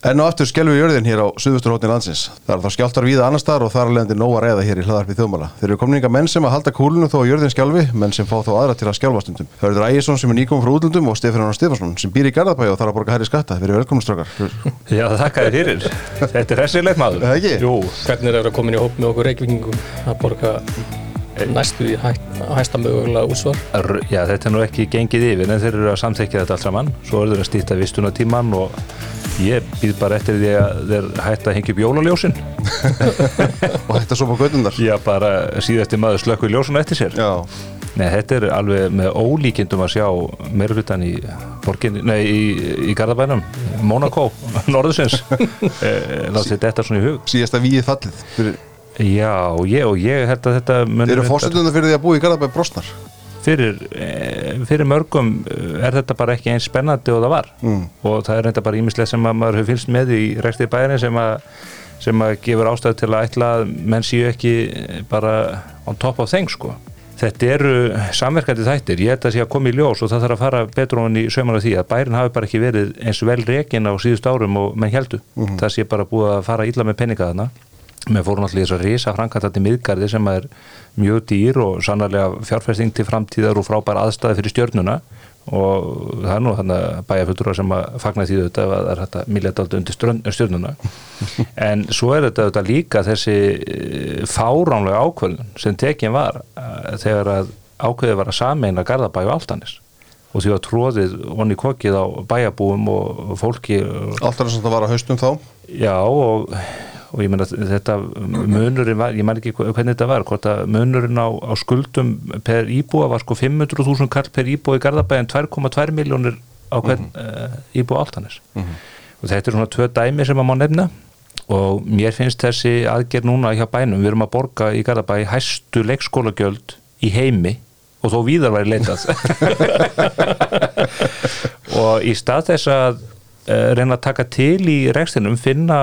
En á aftur skelvi jörðin hér á suðvusturhóttni landsins. Það er þá skjáltar víða annar staðar og þar alveg nóg að reyða hér í hlaðarpi þjóðmála. Þeir eru komin ykkar menn sem að halda kúlunu þó á jörðin skjálfi, menn sem fá þó aðra til að skjálfa stundum. Hörður Ægjesson sem er nýkom frá útlundum og Stefán Stefansson sem býr í Garðabæi og þarf að borga hærri skatta. Þeir eru velkominn strákar. Já, þakka þér fyrir. Þetta er hessilegt maður. Er er næstu í hæ, hæsta mögulega útsvar? r- já, þetta er nú ekki gengið yfir en þeir eru að samþekja þetta allt saman. Svo eru þeir að stýta vistunatíman og ég býð bara eftir því að þeir hætta að hengja upp jólaljósin. og þetta svo på göttundar. Já, bara síðasti maður slökkur ljósun eftir sér. Já. Nei, þetta er alveg með ólíkindum að sjá meira hlutan í borginni, nei, í, í Garðabænum, Monaco, Norðusins. Eh, Látt þetta svona í hug. Síðasta víið fallið. Fyrir, Já, ég, og ég held að þetta þeir eru fórstundar fyrir því að búa í Garðabæi brostnar. fyrir, eh, fyrir mörgum eh, er þetta bara ekki eins spennandi og það var Mm. og það er reynda bara ímislega sem að maður hefur fylgst með í rekstið bæðin sem að sem að gefur ástæðu til að ætla að menn séu ekki eh, bara on top of things sko. Þetta eru samverkandi þættir, ég held að sé að koma í ljós og það þarf að fara betur hún í sauman af því að bærin hafi bara ekki verið eins vel rekin á síðust árum og menn heldu. Það sé bara búið að fara illa með peninga þarna. Með fórum allir þess að risa framkvæmtandi miðgarði sem er mjög dýr og sannarlega fjárfesting til framtíðar og frábær aðstæði fyrir stjörnuna. Og það er nú þannig að bæjarfutura sem að fagna því þetta að það er milja daldi undir stjörnuna. En svo er þetta, þetta líka þessi eh, fáránlega ákvörðun sem tekin var eh, þegar að ákveðið var að sameina Garðabæ og Altanis og því að tróðið onni kokið á bæjarbúum og fólki er svona að haustum þá. Já og, og ég meina þetta munurinn var, ég man ekki hvernig þetta var, hvort að munurinn á, á skuldum per íbúa var sko 500.000 kall per íbúa í Garðabæði en 2,2 miljónir á hvern mm íbúa áltanis og þetta er svona tvö dæmi sem að má nefna. Og mér finnst þessi aðgerð núna hjá bænum, við erum að borga í Garðabæði hæstu leikskólagjöld í heimi og þó víðar væri leitað. Og í stað þess að uh, reyna að taka til í rekstinum finna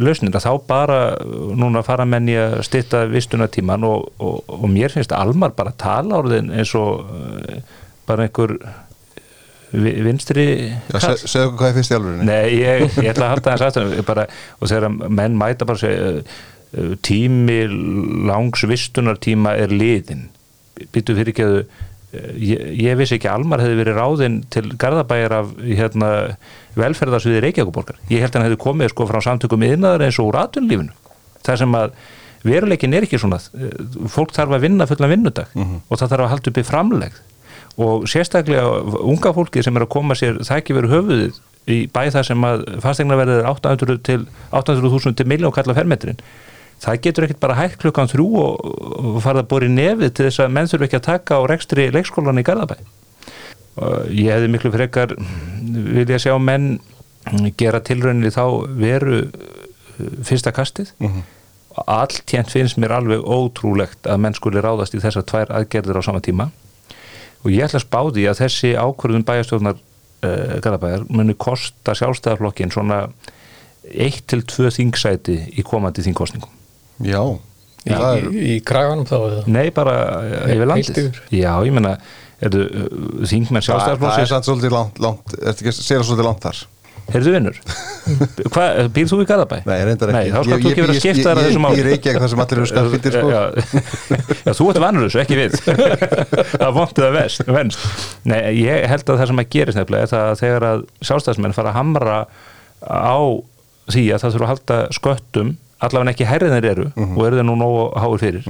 lausnir að þá bara uh, núna fara menn í að stytta vistunatíman og, og, og mér finnst Almar bara tala orðin eins og uh, bara einhver vi- vinstri segðu okkur hvað er fyrst í alvörinni. Nei, ég, ég ætla að halda þess aftur bara, og þegar menn mæta bara segja uh, tími langs vistunartíma er liðin býtu fyrir ekki að ég, ég vissi ekki Almar hefði verið ráðinn til Garðabæjar af hérna, velferðarsviði Reykjavíkuborgar ég held að hann hefði komið sko frá samtökum yðnaðar eins og úr atvinnlífinu það sem að veruleikin er ekki svona eh, fólk þarf að vinna fullan vinnudag og það þarf að halda uppi framlegð. Og sérstaklega unga fólki sem er að koma sér það ekki verið höfuðið í bæ það sem að fastegnaverðið er 800 til 800.000 til miljón kalla fermetrin það getur ekkert bara hægt klukkan þrjú og, farið að bóri nefið til þess að menn þurfi ekki að taka á rekstri leikskólan í Garðabæ. Ég hefði miklu frekar vilja sjá menn gera tilrauninni þá veru uh, fyrsta kastið. Allt tjent finnst mér alveg ótrúlegt að menn skuli ráðast í þessar tvær aðgerðir á sama tíma. Og ég ætla að spá því að þessi ákvörðun bæjarstjórnar uh, Garðabæjar muni kosta sjálfstæðarflokkin svona eitt til tvö þingsæti í komandi þingkostningum Já. Í, Það er, í, í kraganum þá eða? Nei, bara yfir Heilt landið yfir? Já, ég meina, erðu uh, þingmenn það, það er samt svolítið langt, langt ertu ekki að segja svolítið langt þar? Heyrðu vinnur, Hvað, býr þú í Garðabæ? Nei, reyndar Nei, ekki. þá skal þú ég ekki vera að skipta þér að ég- þessum Ég er ekki ekki það sem allir eru skarfittir sko. já, já, þú ert vannur þessu, ekki við það vondið að vest, venst Nei, ég held að það sem að gerist nefnilega er það að þegar að sjálfstæðismenn fara að hamra á því að það þurfa að halda sköttum allavega ekki hærrið þeir eru og eru þeir nú nógu háir fyrir.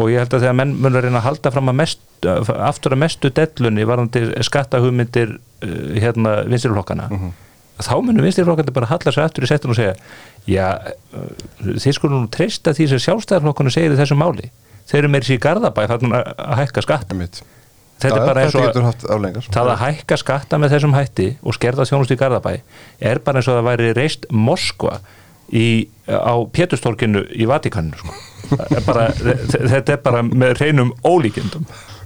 Og ég held að þegar menn munur reyna að halda fram að mest, aftur að mestu dellunni varðandi skattahugmyndir uh, hérna vinstirflokkana þá munum vinstirflokkandi bara halla sér aftur í settun og segja já, uh, þið skulum nú treysta því sem sjálfstæðarflokkunum segir í þessu máli. Þeir eru meiri sér í Garðabæ þarna að hækka skatt þetta er bara eins og það að hækka skatta með þessum hætti og skerða þjónust í Garðabæ er bara eins og það væri reist Moskva í, á Pétustorkinu í Vatikaninu sko. Er bara, þetta er bara með reynum ólíkjendum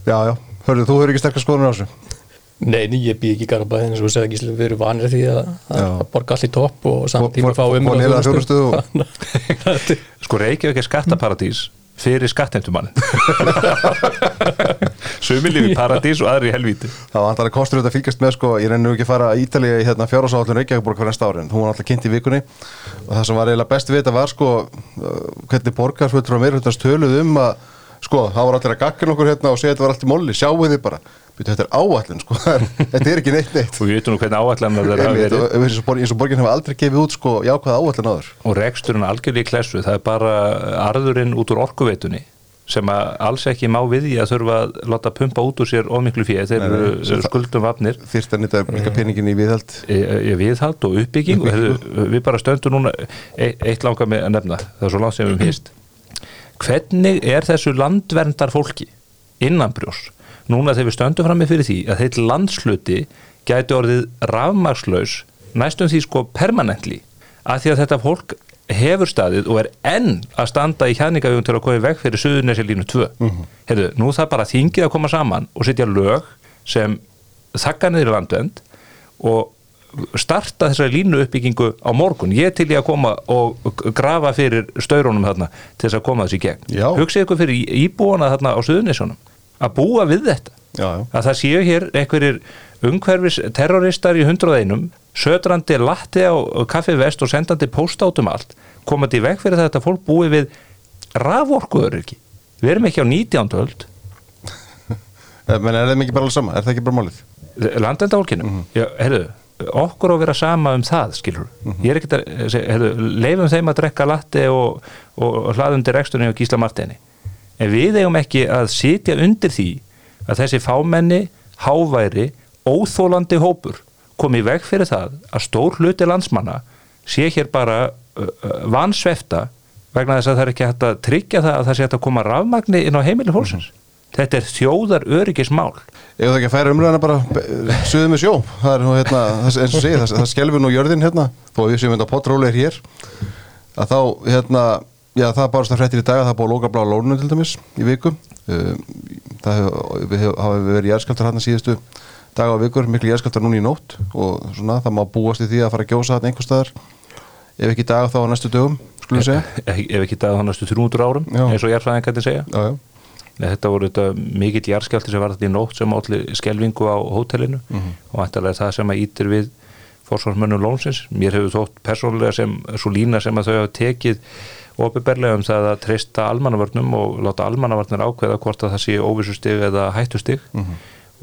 Já, já, hörðu, þú hefur ekki sterkast skoðun á þessu? Nei, nei, ég bý ekki í Garabæði eins og segja ekki við erum vanir því að, að borga allir topp og samt Og- tíma og- fá um sko Reykjavík er skattaparadís fyrir skattentumann sumi lífi í paradís og aðri helvíti. Það var alltaf kostur þetta að fylgjast með sko, ég reynir nú ekki að fara í Ítalið í hérna, fjárhásáallun Reykjavíkborg fyrir næsta árin, hún var alltaf kynnt í vikunni. Og það sem var eiginlega best við þetta var sko, uh, hvernig borgarfullur á meirhundast töluð um að sko, það var allir að gagga nokkur hérna og segja þetta var allt í molli, sjáu þið bara Býtu, þetta er áallun, sko, þetta er ekki neitt neitt. Og við veitum nú hvernig áallan það er og borgin, eins og borgin hefur aldrei gefið út sko, jákvæða áallun áður. Og reksturinn algjörlega í klessu. Það er bara arðurinn út úr orkuveitunni sem að alls ekki má við í að þurfa að láta pumpa út úr sér ómiklu fyrir þeir eru skuldum vafnir. þyrst að nýta líka peningin í viðhald. ég viðhald og uppbygging. Og við bara stöndum núna e eitt langar með að nefna, það er svo langt sem við um hýst hvernig er þessu landverndar fólki innanbrjós núna þegar við stöndum fram með fyrir því að heitt landsluti gæti orðið rafmakslaus næstum því sko permanently að því að þetta fólk hefur staðið og er enn að standa í hjaðningavjum til að koma í veg fyrir Suðurnesja línu 2 mm Heyrðu, nú það bara þingið að koma saman og setja lög sem þakka niður landvend og starta þessari línu uppbyggingu á morgun. Ég til ég að koma og grafa fyrir staurunum þarna til þess að koma þessi gegn. Hugsið ykkur fyrir íbúana þarna á Suðurnesjónum að búa við þetta Já, já. að það séu hér einhverjir umhverfis terroristar í hundraðeinum södrandi latti á kaffi vest og sendandi postátum allt komandi veg fyrir þetta fólk búi við raforkuður ekki við erum ekki á 19. öld Eh, menn er það ekki bara alveg sama, er það ekki bara málið landendahólkinu Mhm. já, heyrðu, okkur á að vera sama um það skilur, Mhm. ég er ekkert að segja, heyrðu, leifum þeim að drekka latte og, og hlaðum til rekstunni og gísla marteini en við eigum ekki að sitja undir því að þessi fámenni háværi, óþólandi hópur komi veg fyrir það að stór hluti landsmanna sé hér bara vansvefta vegna þess að það er ekki hægt að tryggja það að það sé hægt að koma rafmagni inn á heimili fólksins. Þetta er þjóðar öryggismál Ef það ekki að færa umræðina bara eh, suðu með sjó, það er nú hérna, það, eins og segið, það, það skelfur nú jörðin hérna, þó að við séum hérna potróleir hér, að þá hérna, já það barast það fréttir í dag að það búið að lóka blá lónum til dæmis í viku, um, það hefur hef, hafa verið jæðskjaldar hérna síðustu daga og vikur, miklu jæðskjaldar núna í nótt og svona það má búast í því að fara að gjósa hérna einhver staðar, ef ekki dag þá á næstu dögum, skulum við segja. ef ef ekki það þannig 300 árum Já. eins og jarðfræðingarnir segja. Já, já, Nei, þetta voru mikill jarðskjálti sem var þetta í nótt sem allir skelvingu á hótelinu og það sem að ítir við fórsvarsmönnum lónsins. Mér hefur þótt persónulega sem svo lína sem að þau hafa tekið opiðberlega um það að treysta almannavörnum og láta almannavarnir ákveða hvort að það sé óvissustig eða hættustig.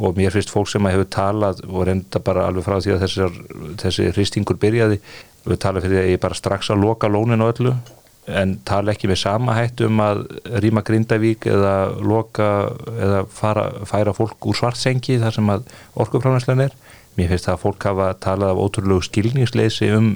Og mér finnst fólk sem að hefur talað og reynda bara alveg frá því að þessar, þessi hristingur byrjaði við tala fyrir því að ég bara strax að loka lóninu öllu en tala ekki með sama hætt um að rýma Grindavík eða loka eða fara, færa fólk úr svartsengi þar sem að orkufránarslan er. Mér finnst það að fólk hafa talað af ótrúlegu skilningsleysi um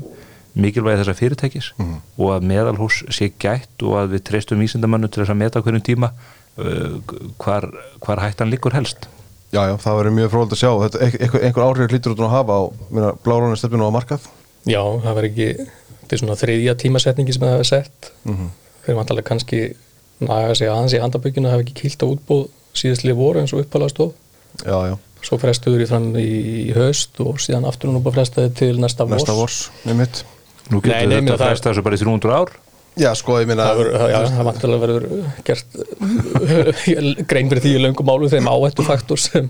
mikilvægi þessar fyrirtækis og að meðalhús sé gætt og að við treystum vísindamannu til þess að meta á hverjum tíma uh, hvar, hvar hættan líkur helst. Já, já, það verður mjög fróld að sjá, þetta, einhver, einhver áhrif lítur út að hafa á, minna, blárónu stefninu á markað. Já, það var ekki, þetta er svona þriðja tímasetningi sem það hefur sett. Mm þeir vantarlega kannski naga sig aðeins í handabökjuna það hefur ekki kýlt á útbóð síðastlið voru eins og uppalega stóð. Já, já, svo frestuður í fram í, í höst og síðan aftur nú bara frestaði til næsta vors næsta vors, mitt. Nú Nei, getur nei, meina þetta það- fresta þessu bara í 300 ár. Já, sko, ég minna það, það, já, það vantarlega verður gert grein fyrir því í löngum málu þeim áhættu faktor sem,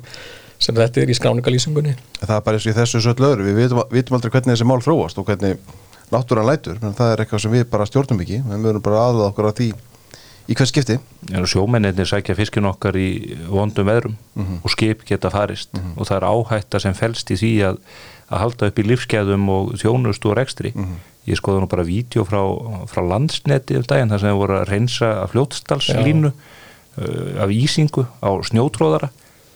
sem þetta er í skráningalýsingunni það er bara eins og í þessu söllu öðru. Við vitum, vitum aldrei hvernig þessi mál þróast og hvernig náttúran lætur, menn það er eitthvað sem við bara stjórnum ekki, við erum bara aðlað okkur að því í hvers skipti. Sjómennir sækja fiskin okkar í vondum veðrum Mhm. og skip geta farist. Og það er áhætta sem felst í því að, að halda upp í lífskeðum og þjónust og rekstri. Mhm. ég skoði nú bara vídeo frá, frá landsneti um daginn þar sem þeir voru að reynsa af fljótstalslínu uh, af ísingu á snjótróðara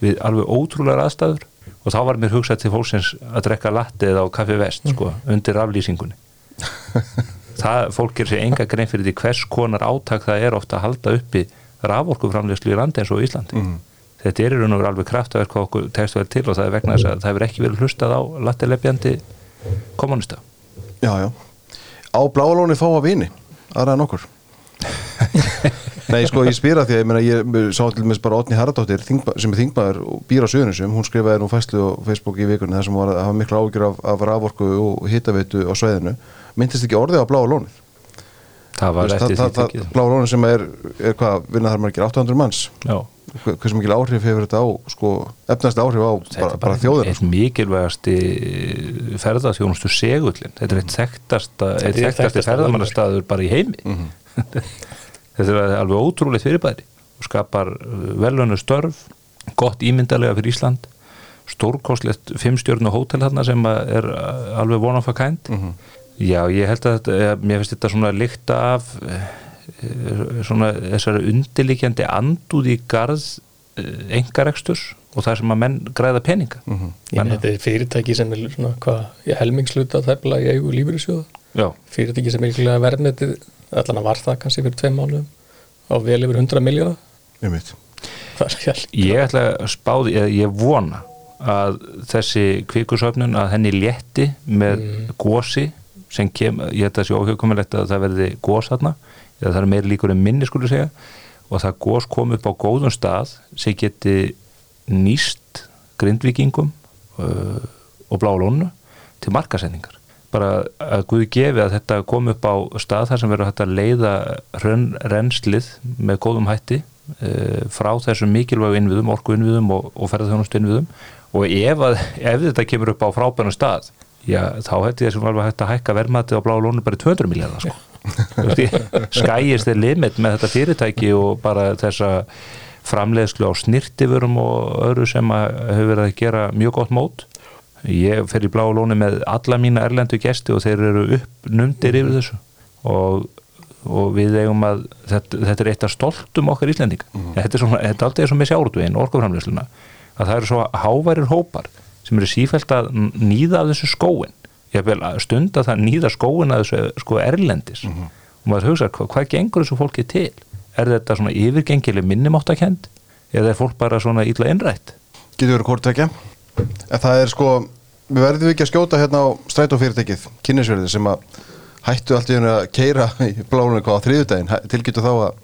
við alveg ótrúlegar aðstæður. Og þá var mér hugsað til fólksins að drekka latte eða á kaffi vest sko, undir aflýsingunni. Það, fólk gerir sér enga grein fyrir því hvers konar átak það er ofta að halda uppi raforkuframlegslu í landi eins og Íslandi. Mhm. Þetta er í raun og veru alveg kraftverk hvað okkur tekst vel til og það er vegna þess að það hefur ekki verið hlustað á lattileppjandi kommunista Já, já, á bláalóni fá að vini aðra en okkur. Nei, sko, ég spýra því að ég, meina, ég sá til dæmis bara Otni þingma, sem er þingmaður og býr á Suðunisum hún skrifaði nú fæslu á Facebook í vikunni þar sem var að hafa mikla ágjur af, af raforku og hitaveitu á sveiðinu myndist ekki orðið á bláa lónið það var eftir því tekið. Blá Lónin sem er, er hvað, vinna þar margir 800 manns? Já, hversu mikil áhrif hefur þetta á sko, efnast áhrif á þetta bara, bara þjóðina einn sko. mikilvægasti ferðarþjónustu segullin þetta er eitt þekktasta eitt er þekktasti þekktasta ferðarmannastaður bara í heimi Mhm. þetta er alveg ótrúleitt fyrirbæri og skapar velunni störf gott ímyndarlega fyrir Ísland stórkostlegt fimmstjörnu hótel þarna sem að er uh, alveg one of a kind Mhm. já ég held að þetta, mér finnst þetta svona líkta af eh, svona þessari undirlikjandi andúð í garð engareksturs og það sem að menn græða peninga. Mhm. Ég meina, þetta er fyrirtæki sem er svona hvað, ég helmingsluta þefla í eigu lífyrirsjóða já, fyrirtæki sem er verðmetið allan að var það kannski fyrir tveim mánuðum á vel yfir 100 miljardar Einmitt. það er hjálp ég ætla að spáði eða ég vona að þessi kvikusöfnun að henni létti með gósi sem kem, ég held að sé óhjöfkomilegt að það verði gós þarna eða það er meiri líkur en minni skulle segja. Og það gós kom upp á góðum stað sem geti nýst grindvikingum uh, og blálónu til markasendingar bara að Guði gefi að þetta kom upp á stað þar sem verður hægt að leiða hrönn, renslið með góðum hætti uh, frá þessum mikilvægu innviðum, orku innviðum og, og ferðarþjónustu innviðum og ef, að, ef þetta kemur upp á frábærum stað já, þá hætti þessum alveg hægt að hækka verðmati á blá lónu bara í 200 miljardar sko. Skæjist þeir limit með þetta fyrirtæki og bara þessa framleiðslu á snirtifurum og öðru sem að hefur verið að gera mjög gott mót. Ég fer í blá lóni með alla mína erlendu gesti og þeir eru uppnumdir yfir þessu. Og, og við eigum að þetta, þetta er eitt af stoltum okkar Íslendinga. Þetta er, svona, þetta er alltaf eins og með sjárútvegin orkuframleiðsluna að það eru svo háværir hópar sem eru sífælt að nýða af þessu skóin ég vil stund að það nýða skóin að þessu sko erlendis. Og maður hugsa hvað, hvað gengur þessu fólki til? Er þetta svona yfirgengileg minnumáttakend eða er fólk bara svona illa innrætt? Getur verið hvort En það er sko, við verðum ekki að skjóta hérna á strætófyrirtækið, kynnisverði sem að hættu allt í hennu að keira í blálunni hvað á þriðudaginn, tilgjötu þá að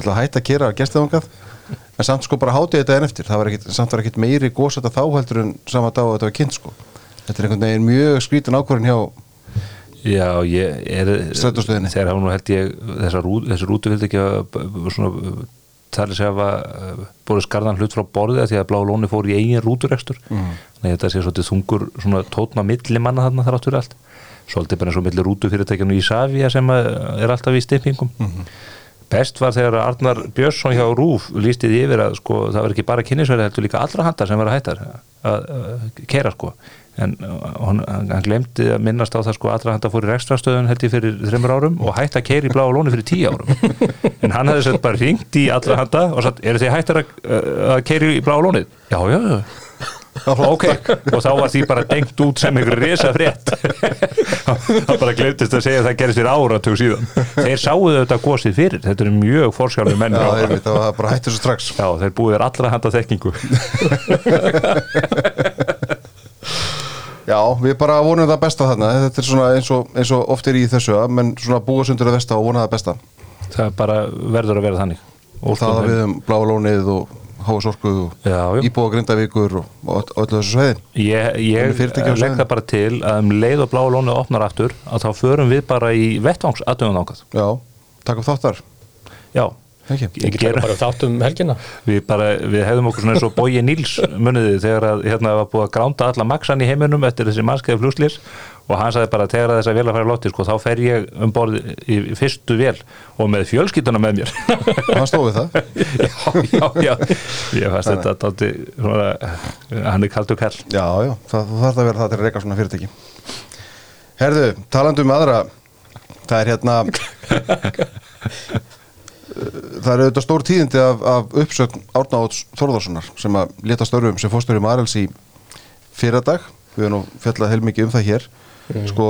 að hætta að keira gestaðangað en samt sko bara hátið þetta en eftir. Það var ekkit, samt var ekkit meiri gósata þá heldur en sama dag að þetta var kynnt sko þetta er einhvern veginn mjög skrítin ákvörðin hjá Já, ég er Strætóstöðinni. þegar hann nú held ég þessar, rú, þessar rútu vildi ekki að svona talið sér að búið skarðan hlut frá borðið því að blá lóni fór í eigin rúturekstur. Mm. þannig að þetta sé svolítið þungur svona tótna milli manna þarna þar áttur allt. Svolítið bara eins og milli rútufyrirtækjanu í Savia sem að er alltaf í stippingum best var þegar Arnar Björnsson hjá Rúf lístið yfir að sko það var ekki bara kynnisverði heldur líka allra handar sem var að hættar að, að kera sko en hann, hann glemdi að minnast á það sko allra handar fór í rekstrastöðun held ég fyrir þreymur árum og hætti að keira í blá lóni fyrir tíu árum. En hann hefði sett bara ringt í allra handa og sagt, eru þið hættar að, að keira í blá lónið? Já, já, já. Ok, og þá var því bara dengt út sem einhver risa frétt það bara glemtist að segja að það gerist fyrir áratug síðan. Þeir sáu þetta gósið fyrir, þetta eru mjög fórskjálfur menn. Já, það var bara hættu svo strax. Já, þeir búið þér allra handa þekkingu Já, við bara vonum það besta þarna. Þetta er svona eins og, eins og oft er í þessu menn svona búa sundur að vesta og vona það besta. Það bara verður að vera þannig. Og það að við um bláa lónið og háasorku og íbúa grindavíkur og, og öll- öllu þessu sveiðin Ég, ég legg það bara til að um leið og bláa lónið opnar aftur að þá förum við bara í vettvangs aðdöfum ákvæð Já, takk upp þáttar. Já, Ekki. Ég get bara um helgina. Við bara, við hefðum okkur svona eins og Bói Níls muniði þegar að hérna var búið að gránda alla maksan í heiminum eftir þessi mannskeiði flugslis og hann sagði bara þegar þess að vel að fara lotti sko, þá fer ég um borð í fyrstu vel og með fjölskylduna með mér. Og hann stóði það? Já, já, já. Ég fannst þetta dátti, svona, hann er kaldur kall. Já, já, það, það þarf að vera það til að reyka svona fyrirtæki. Herðu, talandi um aðra það er hérna það er auðvitað stór tíðindi af, af uppsögn Árna Óts Þórðarssonar sem að leta störfum sem fórstöru Marels í fyrradag. Við erum fjallað heilmikið um það hér. Sko,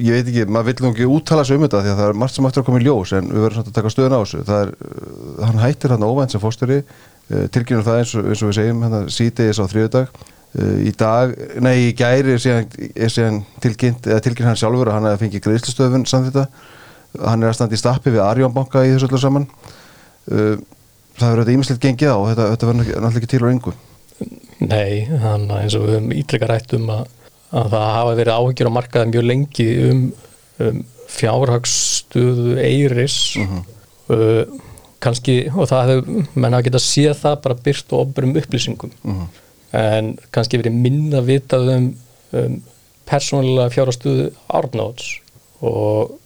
ég veit ekki, maður vill nú ekki úttala sig um þetta því að það er margt sem eftir að koma í ljós en við verðum samt að taka stöðun á þessu. Er, uh, hann hættir hann óvænt sem fórstöri uh, tilkynum það eins og, eins og við segjum hérna síðdegis á þriðudag uh, í dag, nei í gæri er síðan, er síðan tilkynnt, eða tilkynnt hann sjálfur að hann hefði fengið greiðslustöðun samþýtta hann er að standa í stappi við Arjónbanka í þessu öllu saman. Uh, það verður þetta ímislegt gengið á og þetta, þetta verður náttúrulega ekki til og engu. Nei, þannig að eins og við höfum ítrekka rætt um að, að það hafa verið áhengjur á markaði mjög lengi um um, fjárhagsstuðu eiris. Uh, kannski og það hefur, menn hafa getað séð það bara byrt og ofburum upplýsingum. En kannski verið minna vitað um, um persónulega fjárhagsstuðu Arnóts og,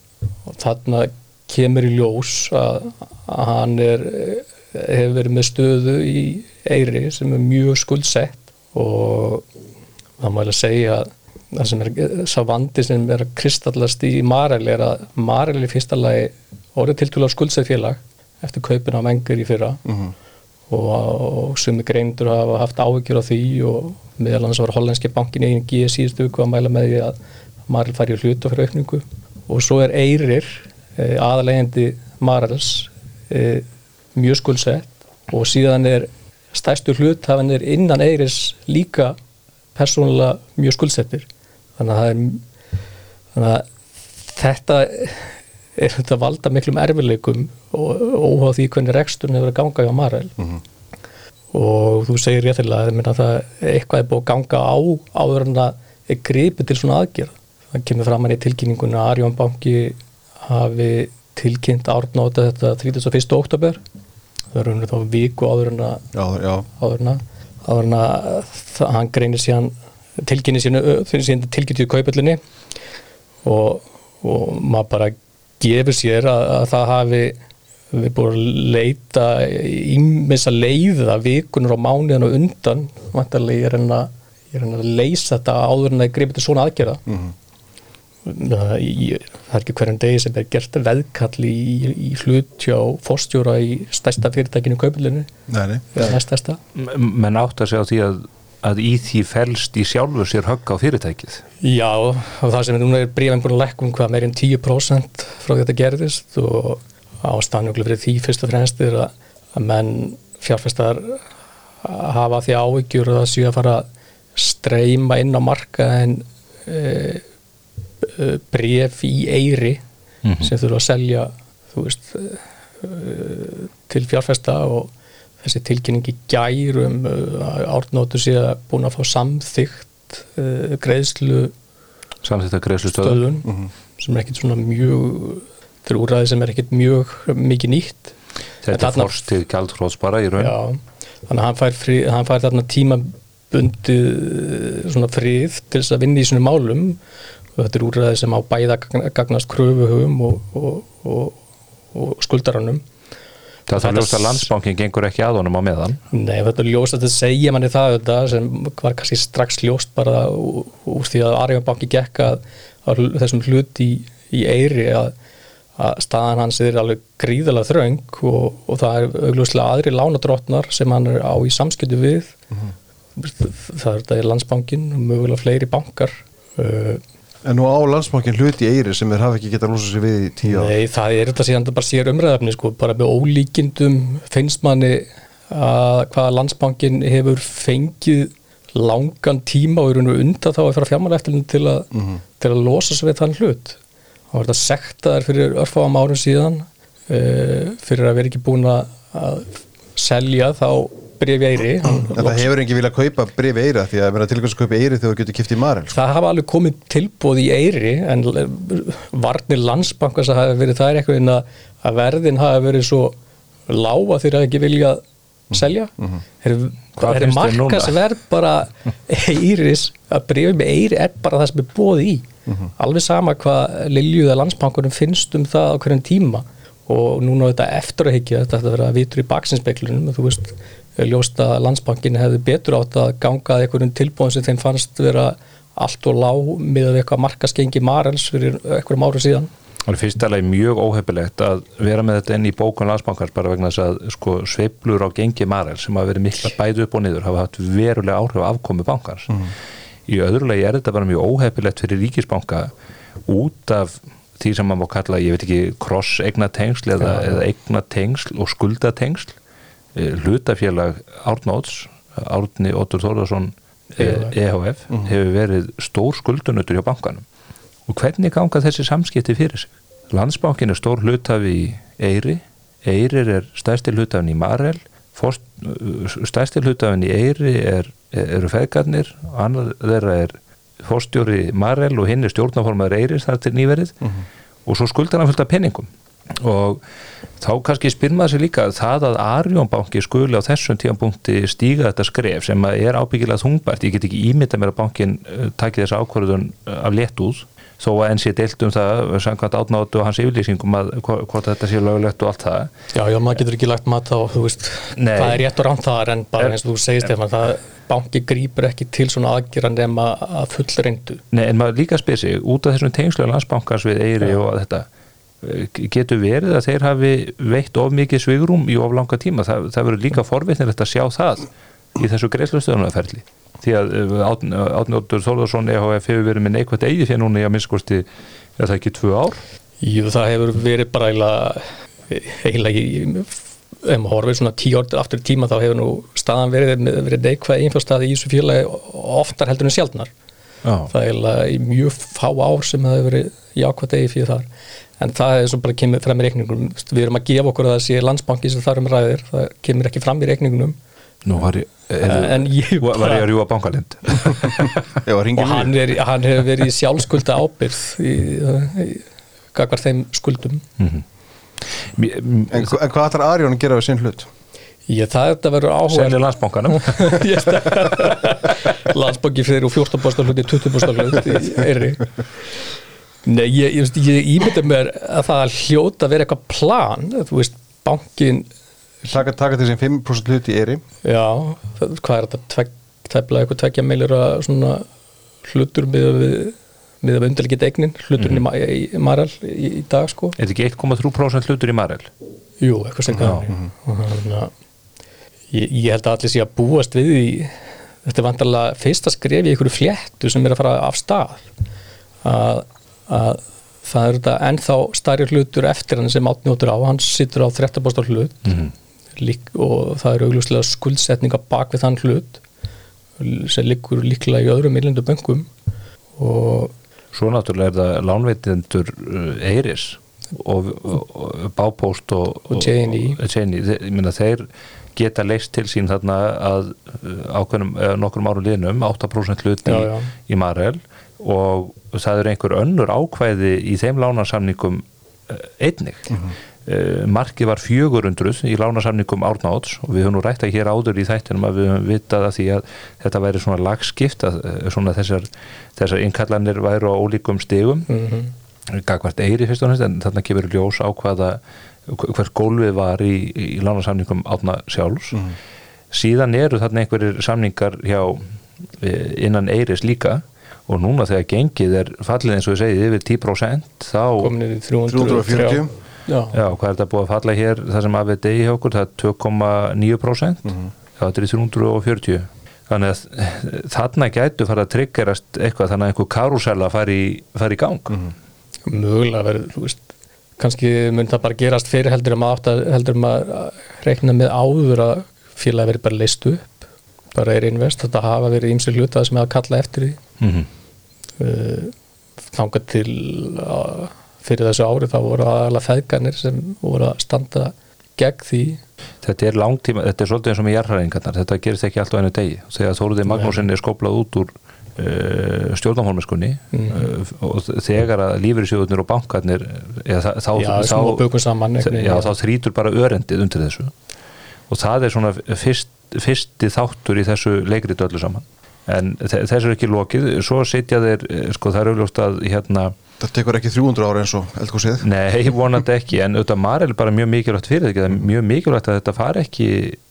og þarna kemur í ljós að, að hann er hefur verið með stöðu í Eyri sem er mjög skuldsett. Og það ég segja að það sem er sá vandi sem er að kristallast í Marel er að Marel í fyrsta lagi orðið tiltúlega skuldsett félag eftir kaupin á mengur í fyrra. Og, og sumi greindur hafa haft áhyggjur á því og meðal annars var hollandski bankin í einu GSI stuku að mæla með því að Marel fær í hlutu fyrir aukningu og svo er Eyrir eh, aðalegandi Marels eh, mjög skuldsett. Og síðan er stærstu hluthafinir innan Eiris líka persónulega mjög skuldsettir. Þannig að er þannig að þetta er þetta valda miklum erfileikum og óháð því hvernig reksturinn hefur að ganga hjá Marel. Og þú segir réttilega að það eitthvað er búið að ganga á áður en það er gripið til svona aðgerð það kemur fram hann í tilkynningunni að Arjón banki hafi tilkynnt árnóta þetta 31. oktober það er raunir þá viku áður en að Já, já, áður en að áður en að það- hann greinir síðan tilkynni síðan tilkynntið kaupallinni og, og maður bara gefur sér að, að það hafi við búin að leita ímins að leiða vikunur og mánuðan og undan. Vantarlega ég er enn að, er að leysa þetta áður en að gripið til svona aðgerða. Það, ég, það er ekki hverjum degi sem er gert veðkall í, í hlut hjá fórstjóra í stærsta fyrirtækinu M- menn átt að segja á því að, að í því felst í sjálfu sér högg á fyrirtækið. Já, og það sem er núna er bríðan búin að lækkum hvað meir en 10% frá þetta gerðist og ástæðanuglega fyrir því fyrst og fremst er að, að menn fjárfestar hafa því áhyggjur að það séu að fara að streyma inn á marka en e, e, bréf í eiri sem þurfa að selja þú veist e, til fjárfesta og þessi tilkynning í gærum að árnótu sé að búin að fá samþygt uh, greiðslu samþýtt að greiðslu stöðu stöðun sem er ekkit svona mjög fyrir úræði sem er ekkit mjög mikið nýtt. Þetta er forstið gjaldróts bara í raun. Já, þannig að hann fær, frí, hann fær þarna tímabundið svona frið til þess að vinna í svona málum þetta er úræði sem á bæða gagn- gagnast kröfuhum og, og, og, og skuldaranum. Það er það ljóst að landsbankin gengur ekki að honum á meðan. Nei, þetta er ljóst að þetta segja manni það þetta, sem var kannski strax ljóst bara úr, því að Arjónbanki gekk að, að þessum hlut í, í eiri að, að staðan hans er alveg gríðalega þröng og, og það er augljóslega aðri lánadrottnar sem hann er á í samskiptu við. Það er er landsbankin og mögulega fleiri bankar uh, En nú á landsbankin hluti í Eyri sem þeir hafa ekki getað losað sér við í tíu ár. Nei, það er þetta síðan bara sér umræðafni sko, bara með ólíkindum. Finnst manni að hvaða landsbankin hefur fengið langan tíma og eru undan þá að fara fjármálaeftilin til, að til að losa sig við þann hlut? Og var þetta sektaðar fyrir örfáum árum síðan uh, fyrir að vera ekki búin að selja þá brefi eiri það hefur ekki viljað kaupa brifi Eyri því að vera tilkvæmst að kaupa Eyri þegar þú getur kipt í Marel sko. Það hafa alveg komið tilbúð í Eyri en varnir landsbankars að hafa verið það er eitthvað en að, verðin hafa verið svo lága þegar það ekki vilja selja. Mm Hvað -hmm. er finnst þér núna? markasverð bara Eyris að breyfið með Eyri er bara það sem er bóð í. Alveg sama hvað Liljuða landsbankurum finnst um það á hverjum tíma. Og núna þetta eftir að higgja þetta að vera vitur í baksinspeiklunum þú veist, ljóst að landsbankin hefði betur átt að ganga að einhverjum tilbúin sem þeim fannst vera allt og lág með eitthvað markaskengi Marels fyrir einhverjum árum síðan Það er fyrst alveg mjög óhefilegt að vera með þetta inn í bókun landsbankars bara vegna þess að sko, sveiflur á gengi Marel sem hafa verið mikla bæði upp og niður hafa haft verulega áhrif á afkomi bankars. Í öðru lagi er þetta bara mjög óhefilegt fyrir ríkisbanka út af því sem maður má kalla, ég veit ekki, cross-eignatengsl eða, eða eignatengsl og skuldatengsl. Eh, Hlutafélag Árnóts, Árni Óttur Þórðarsson EHF. EHF hefur verið stór skuldunutur hjá bankanum. Og hvernig ganga þessi samskipti fyrir sig? Landsbankin er stór hlutafi í Eyri, Eyrir er stærsti hlutafin í Marel, Forst, stærsti hlutafin í Eyri er, eru feðgarnir, annar þeirra er fórstjóri Marel og hinn er stjórnaformaður Eiris þar til nýverið. Og svo skuldar hann fullt af penningum og þá kannski spyr maður sér líka það að Arjónbanki skuli á þessum tíðanpunkti stíga þetta skref sem er ábyggilega þungbært, ég get ekki ímynda mér að bankin uh, taki þessa ákvörðun uh, af létt út þó að enn sé deilt um það samkvæmt átnátu og hans yfirlýsingum að hvo- hvort þetta sé lögulegt og allt það Já, já, maður getur ekki lagt mat á, þú veist, Nei. það er rétt og rámt þar en bara eins og þú segist Stefán, það banki grípur ekki til svona aðgerra nema að full reyndu. Nei, en maður líka spyr sig út af þessum tengslu landsbankans við Eyri og þetta eh, getur verið að þeir hafi veitt of mikið svigrum í of langa tíma það, það verður líka forvitnilegt að sjá það í þessu greiðslustöðunarferli því að Átnjóttur Þólarsson EHF hefur verið með neikvægt eigið fyrir núna í að minnskosti er það ekki tvö ár Jú, það hefur verið bara eiginlega, í, ef maður horfið svona tíu ár aftur í tíma þá hefur nú staðan verið, verið neikvæð einfjárstaði í þessu félagi oftar heldur en sjálfnar. Já, Það er eiginlega í mjög fá ár sem það hefur verið jákvæð eigi fyrir þar. En það er svo bara kemur fram í reikningum. Við erum að gefa okkur að það sé landsbanki sem þar um ræðir. Það kemur ekki fram í reikningunum. nú var ég er, En ég var var ég að rjúa bankalind og hann, er, hann hefur verið í sjálfskulda ábyrð í, í, í gagvar þeim skuldum. Mér- m- En, en hvað ætlar Arjón að gera við sinn hlut? Ég, það þetta verður áhuga Selja landsbankanum landsbanki fyrir úr 14% hluti 20% hlut í eyri Nei, ég, ég, ég ímynda mér að það hljóta að vera eitthvað plan þú veist, bankin Taka, taka sín 5% hlut í Eyri já, það, hvað er þetta tefla eitthvað tvekja meilir að svona hlutur með við með að undirleikit eignin, hluturinn mm -hmm. í, í Marel í, í dag sko Er þetta ekki 1,3% hlutur í Marel? Jú, eitthvað sem Já. kannar ég, ég held að allir sé að búast við því þetta er vantarlega fyrsta skref í einhverju fléttu sem er að fara af stað að, að það er þetta ennþá stærri hlutur eftir hann sem átnjótur á, hann sittur á 13% hlut Mhm. lík, og það er augljóslega skuldsetninga bak við þann hlut sem liggur líklega í öðrum millundu böngum og Svo náttúrulega er það lánveitendur uh, Eiris og, og, og Bápóst og, Og J&E. og J&E. Þe- Ég meina þeir geta leist til sín þarna að uh, ákveðnum, uh, nokkrum árum liðnum 8% hluti í Marel og það eru einhver önnur ákvæði í þeim lánarsamningum uh, einnig. Uh, markið var 400 í lánarsamningum Árnáts og við höfum nú rætt að hér áður í þættinum að við höfum vitað að því að þetta væri svona lagskipt að uh, svona þessar, þessar innkallanir væru á ólíkum stigum mm -hmm. gagvart eiri fyrst og næst en þarna kemur ljós á hvaða hvert gólfið var í, í lánarsamningum átna sjálfs. Síðan eru þarna einhverjir samningar hjá eh, innan eiris líka og núna þegar gengið er fallið eins og ég segið yfir 10% þá, komin í 300, 340 Já, já, hvað er þetta búið að falla hér það sem að við degi hjá okkur, það er 2,9% já, þetta er í 340 þannig að þarna gætu fara að triggerast eitthvað þannig að einhver karusella fari, í- fari í gang. Mögulega verður, þú veist kannski mun það bara gerast fyrir heldur átt að heldur en maður að reikna með áður að félagi verið bara leist upp bara er invest, þetta hafa verið ímsir hluta sem hafa kallað eftir því mm -hmm. þangað til uh, fyrir þessu ári þá voru aðalega feðganir sem voru að standa gegn því Þetta er langtíma, þetta er svolítið eins og með jarðhæringarnar, þetta gerist ekki alltaf einu degi. Þegar Þóruði Magnúsin er skoplað út úr uh, stjórnarhólmiskunni uh, og þegar að lífyrirsjóðunir og bankarnir, eða, þá, þá, já, bökum saman já, þá þrýtur bara örendið undir þessu. Og það er svona fyrst, fyrsti þáttur í þessu leikrið öllu saman. En þe- þessu er ekki lokið, svo sitja þeir, eh, sko það er auðvitað að hérna, Það tekur ekki 300 ára eins og eldgósið Nei, vonandi ekki, en auðvitað Marel er bara mjög mikilvægt fyrir þetta, mjög mikilvægt að þetta fari ekki,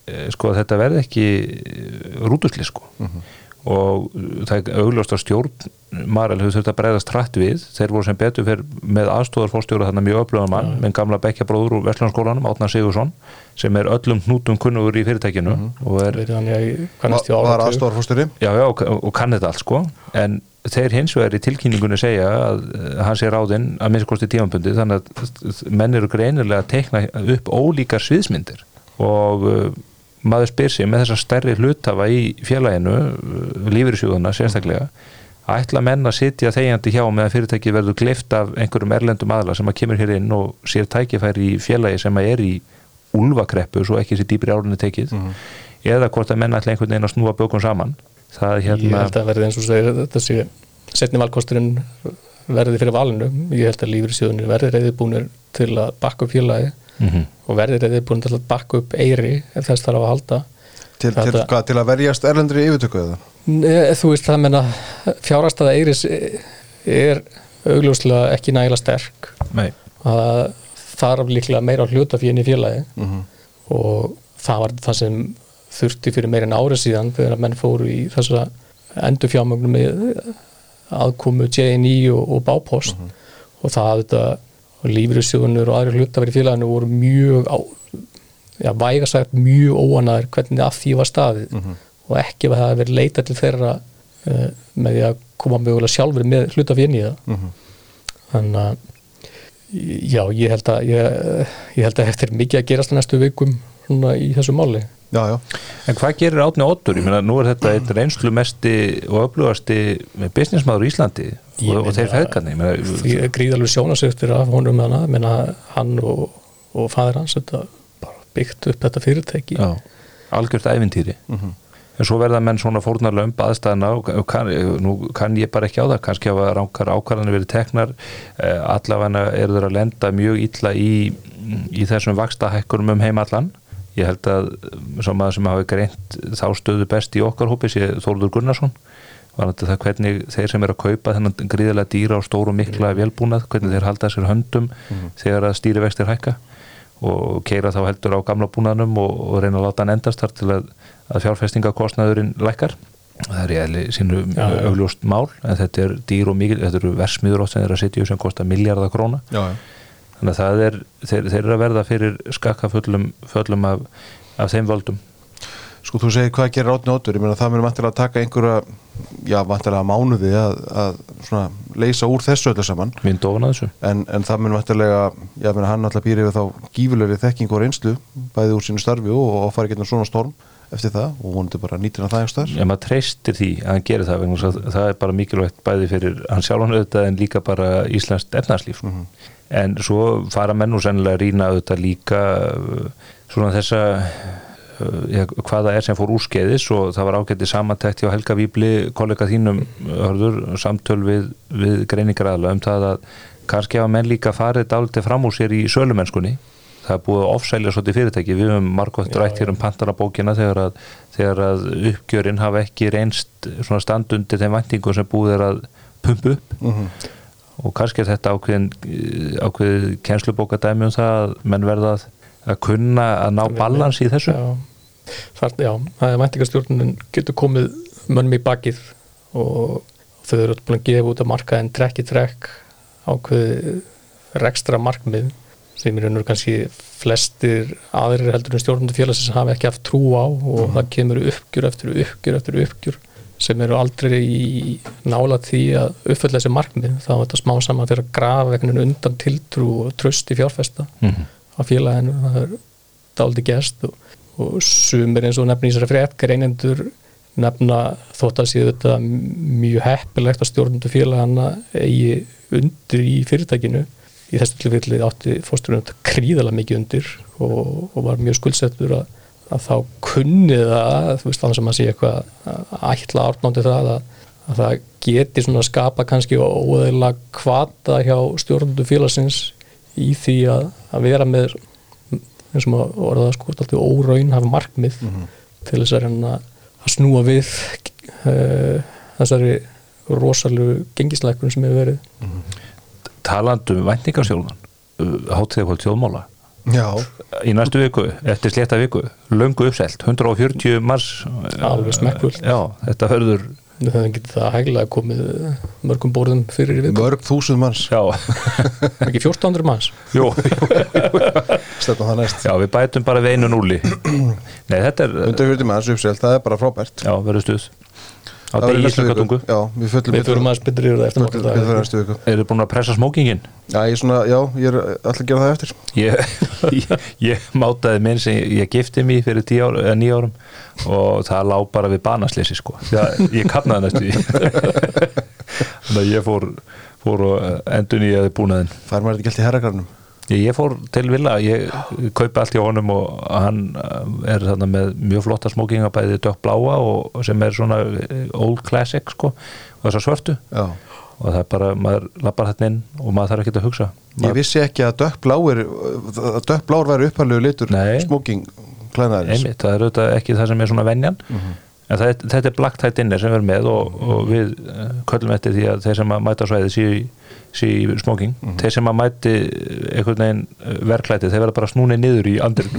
eh, sko, að þetta verði ekki rútusli, sko. Og það er augljóst að stjórn Marel hefur þurft að breyðast trætt við, þeir voru sem betur fyrir með aðstóðarfórstjóra þarna mjög öflugan mann, með gamla bekkjabróður úr Vestlandskólanum, Átnar Sigursson, sem er öllum hnútum kunnugur í fyrirtækinu og er þannig að ég kannast í Var já, og, og kann þetta allt sko. En þeir hins vegar í tilkynningunni segja að eh, hann sé ráðinn að minnst kosti tímanbundi þannig að menn eru greinilega að teikna upp ólíkar sviðsmyndir. Og uh, maður spyr sig með þessa stærri hlutafa í félaginu uh, lífyrirsjóðuna sérstaklega ætla menn að sitja þegjandi hjá með að fyrirtæki verður gleift af einhverjum erlendum aðla sem að kemur hér inn og sér tækifæri í félagi sem að er í úlfakreppu svo ekki sér dýpri árinni tekið eða hvort að menn ætla einhvern veginn að snúa bökum saman. Það er ég hérna held að verði eins og segir þetta sé setni valkosturinn verði fyrir valinu. Ég held að lífriðsjóðunir verði reyðibúnir til að bakka upp félagi Mhm. og verði reyðibúnir til að bakka upp eiri ef þess þarf að halda til, til, Þetta- hvað, til að verjast erlendri yfirtöku eða? Þú veist það menna fjárhastaða eiris er augljóslega ekki nægilega sterk Nei. það þarf líklega meira hluta fyrir í félagi Mhm. og það var það sem þurfti fyrir meira en árið síðan þegar menn fóru í þessa endur fjármögnum með aðkomu JNI og, og Bápost og það þetta og lífriðsjóðunur og aðri hluta verið félaginu voru mjög á, já, væga sagt mjög óanaður hvernig að því var staðið. Og ekki að það hafi verið leita til þeirra uh, með því að koma mögulega sjálfur með hluta fyrir í það. Mhm. þannig að já, ég held að ég, ég held að eftir mikið að gerast næstu vikum svona í þessu máli Já, já, En hvað gerir Átni Ottur? Ég meina, nú er þetta eitt reynslu mesti og öflugasti businessmaður í Íslandi og, og þeir feðgarni. því er gríðalegu sjónasöftir af honum hana, menna hann og, og fæðir hans þetta bara byggt upp þetta fyrirtæki Já, algjört ævintýri. En svo verða menn svona fórnarlömb aðstæðna og og kann, nú kann ég bara ekki á það, kannski hafa ránkar ákvarðanir verið teknar, eh, allavega eru þeir að lenda mjög illa í, í þessum vaksta hækkunum um heim allan. Ég held að maður sem hafi greint þá stöðu best í okkar hópi sé Þórður Gunnarsson. Var þetta það hvernig þeir sem er að kaupa þennan gríðilega dýra og stóru og mikla velbúnað, hvernig þeir halda sér höndum þegar að stýri vextir hækka og keira þá heldur á gamla búnaðnum og, og reyna að láta hann endast þar til að, að fjárfestingakostnaðurinn lækkar. Það er í eðli sínu já. augljóst mál en þetta er dýr og mikil, þetta eru versmiður sem þeir að setja í sem kostar miljardar króna. Já, já. Þannig að það er, þeir, þeir eru að verða fyrir skakkaföllum föllum af, af þeim völdum. Sko þú segir hvað gerir átni óttur, ég meina það mér vantilega að taka einhverja, já vantilega mánuði að, að svona leysa úr þessu öllu saman. Mynd ofan að þessu. En, en það mun vantilega, já meina hann alltaf býr yfir þá gífulegri þekking og reynslu bæði úr sínu starfi og, og fari getur svona storm eftir það og vonandi bara nýtir hann það einhvers þar ef maður treystir því að hann gerir það vegna að það er bara mikilvægt bæði fyrir hann sjálfan auðvitað en líka bara Íslands efnarslíf sko. En svo fara menn og sennilega rýna auðvitað líka uh, svona þessa uh, ja, hvaða er sem fór úrskeiðis og það var ágætti samantækt hjá Helga Víbli kollega þínum hörður, samtöl við, við greiningaræðla um það að kannski hafa menn líka farið dálítið fram úr sér í sölumennskunni. Það er búið að ofsælja svolítið fyrirtæki. Við höfum margótt rætt hér um pantarabókina þegar að, þegar að uppgjörinn hafa ekki reynst svona standundi þeim væntingum sem búið er að pumpu upp. Mhm. Og kannski er þetta ákveðin ákveðið kennslubóka dæmi um það að menn verða að, að kunna að ná balans í þessu? Já, það, já, það er væntingastjórnun getur komið mönnum í bakið og þau eru búin að gefa út að markaðin trekk í trekk ákveð rekstra markmið sem er raunur kannski flestir aðrir heldur en stjórnundu félagsins sem hafa ekki haft trú á og það kemur uppgjur eftir uppgjur eftir uppgjur sem eru aldrei í nála því að uppfælla þessi markmið. Þá er þetta smá saman fyrir að grafa einhvern undan tiltrú og tröst í fjárfesta Mhm. á félaginu, það er dálítið gest og, og sumir eins og nefnir í þessari frétt, greinendur nefna þótt að séu þetta mjög heppilegt að stjórnundu félagana eigi undir í fyrirtækinu. Í þessu tilfelli átti fórsturinn kríðalega mikið undir og, og var mjög skuldsettur að, að þá kunni það, þú veist þannig sem að sé eitthvað að ætla árnándi það að, að það geti svona skapa kannski óæðilega kvata hjá stjórnundu félagsins í því að, að vera með eins og maður orðaða sko alltaf óraun hafa markmið til þess að reyna að snúa við uh, þessari rosalegu gengisleikun sem hefur verið. Talandum væntingarsjólan hátíðakvöld þjóðmála Já, í næstu viku, eftir slétta viku löngu uppselt, 140 mars Alveg smekkfullt. já, þetta getið það hæglega komið mörgum borðum fyrir í viku. Mörg þúsund já, ekki 1400 manns. Jú, jú, næst. Já, við bætum bara við einu núli nei, þetta er 140 manns uppselt, það er bara frábært. Já, verður stuð á degi Já, við við fyrir maður spyrir yfir það eftir viku. Eru búin að pressa smókingin Já, ég, er svona, já, ég er alltaf að gera það eftir. Ég, ég, ég mátaði minn sem ég, ég gifti mig fyrir eða nýja árum og það lá bara við banasleysi sko. það, ég kapnaði næstu þannig að ég fór, fór og endur nýjaði búnaðin Fær maður þetta allt í herragarnum Ég, ég fór til Villa, ég kaupi allt hjá honum og hann uh, er þarna með mjög flotta smókinga bæði dökk bláa og sem er svona uh, old classic sko og þessar svörtu. Já. og það er bara, maður lappar þetta inn og maður þarf ekki að hugsa. Ég vissi ekki að dökkbláir að dökkblár væri upphæðlegu litur Nei. smoking klæðnaðarins. Einmitt, það er auðvitað ekki það sem er svona venjan en það, þetta er black tie dinner sem við erum með og, og við uh, köllum eftir því að þeir sem að mæta svæði séu í- séu í smoking. Þeir sem að mæti uh, einhvern veginn uh, verklæti, þeir verða bara snúni niður í andur